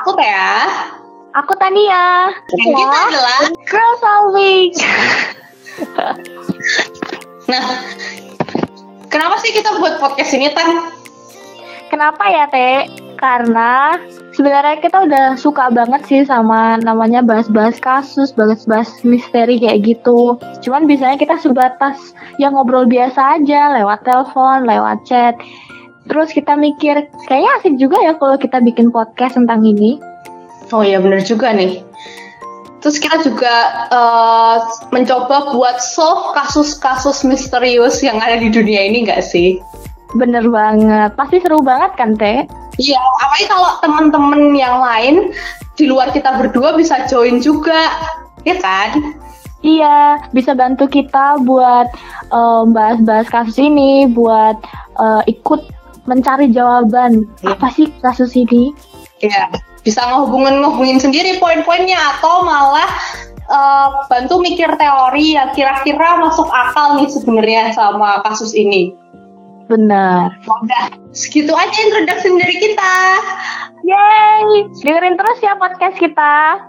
Aku Thea. Aku Tania. Dan kita adalah Girl Solving. Nah, kenapa sih kita buat podcast ini, Tan? Kenapa ya, Teh? Karena sebenarnya kita udah suka banget sih sama namanya bahas-bahas kasus, bahas-bahas misteri kayak gitu. Cuman biasanya kita sebatas yang ngobrol biasa aja lewat telepon, lewat chat. Terus kita mikir, kayaknya asik juga ya kalau kita bikin podcast tentang ini. Oh iya, bener juga nih. Terus kita juga eh, mencoba buat solve kasus-kasus misterius yang ada di dunia ini nggak sih? Bener banget. Pasti seru banget kan, Teh? Iya, apalagi kalau temen-temen yang lain di luar kita berdua bisa join juga, ya kan? Iya, bisa bantu kita buat eh, bahas-bahas kasus ini, buat eh, ikut mencari jawaban Iya. apa sih kasus ini. Iya, bisa ngehubungin ngehubungin sendiri poin-poinnya atau malah eh, bantu mikir teori yang kira-kira masuk akal nih sebenarnya sama kasus ini. Benar. Udah, segitu aja introduction dari kita. Yeay, dengerin terus ya podcast kita.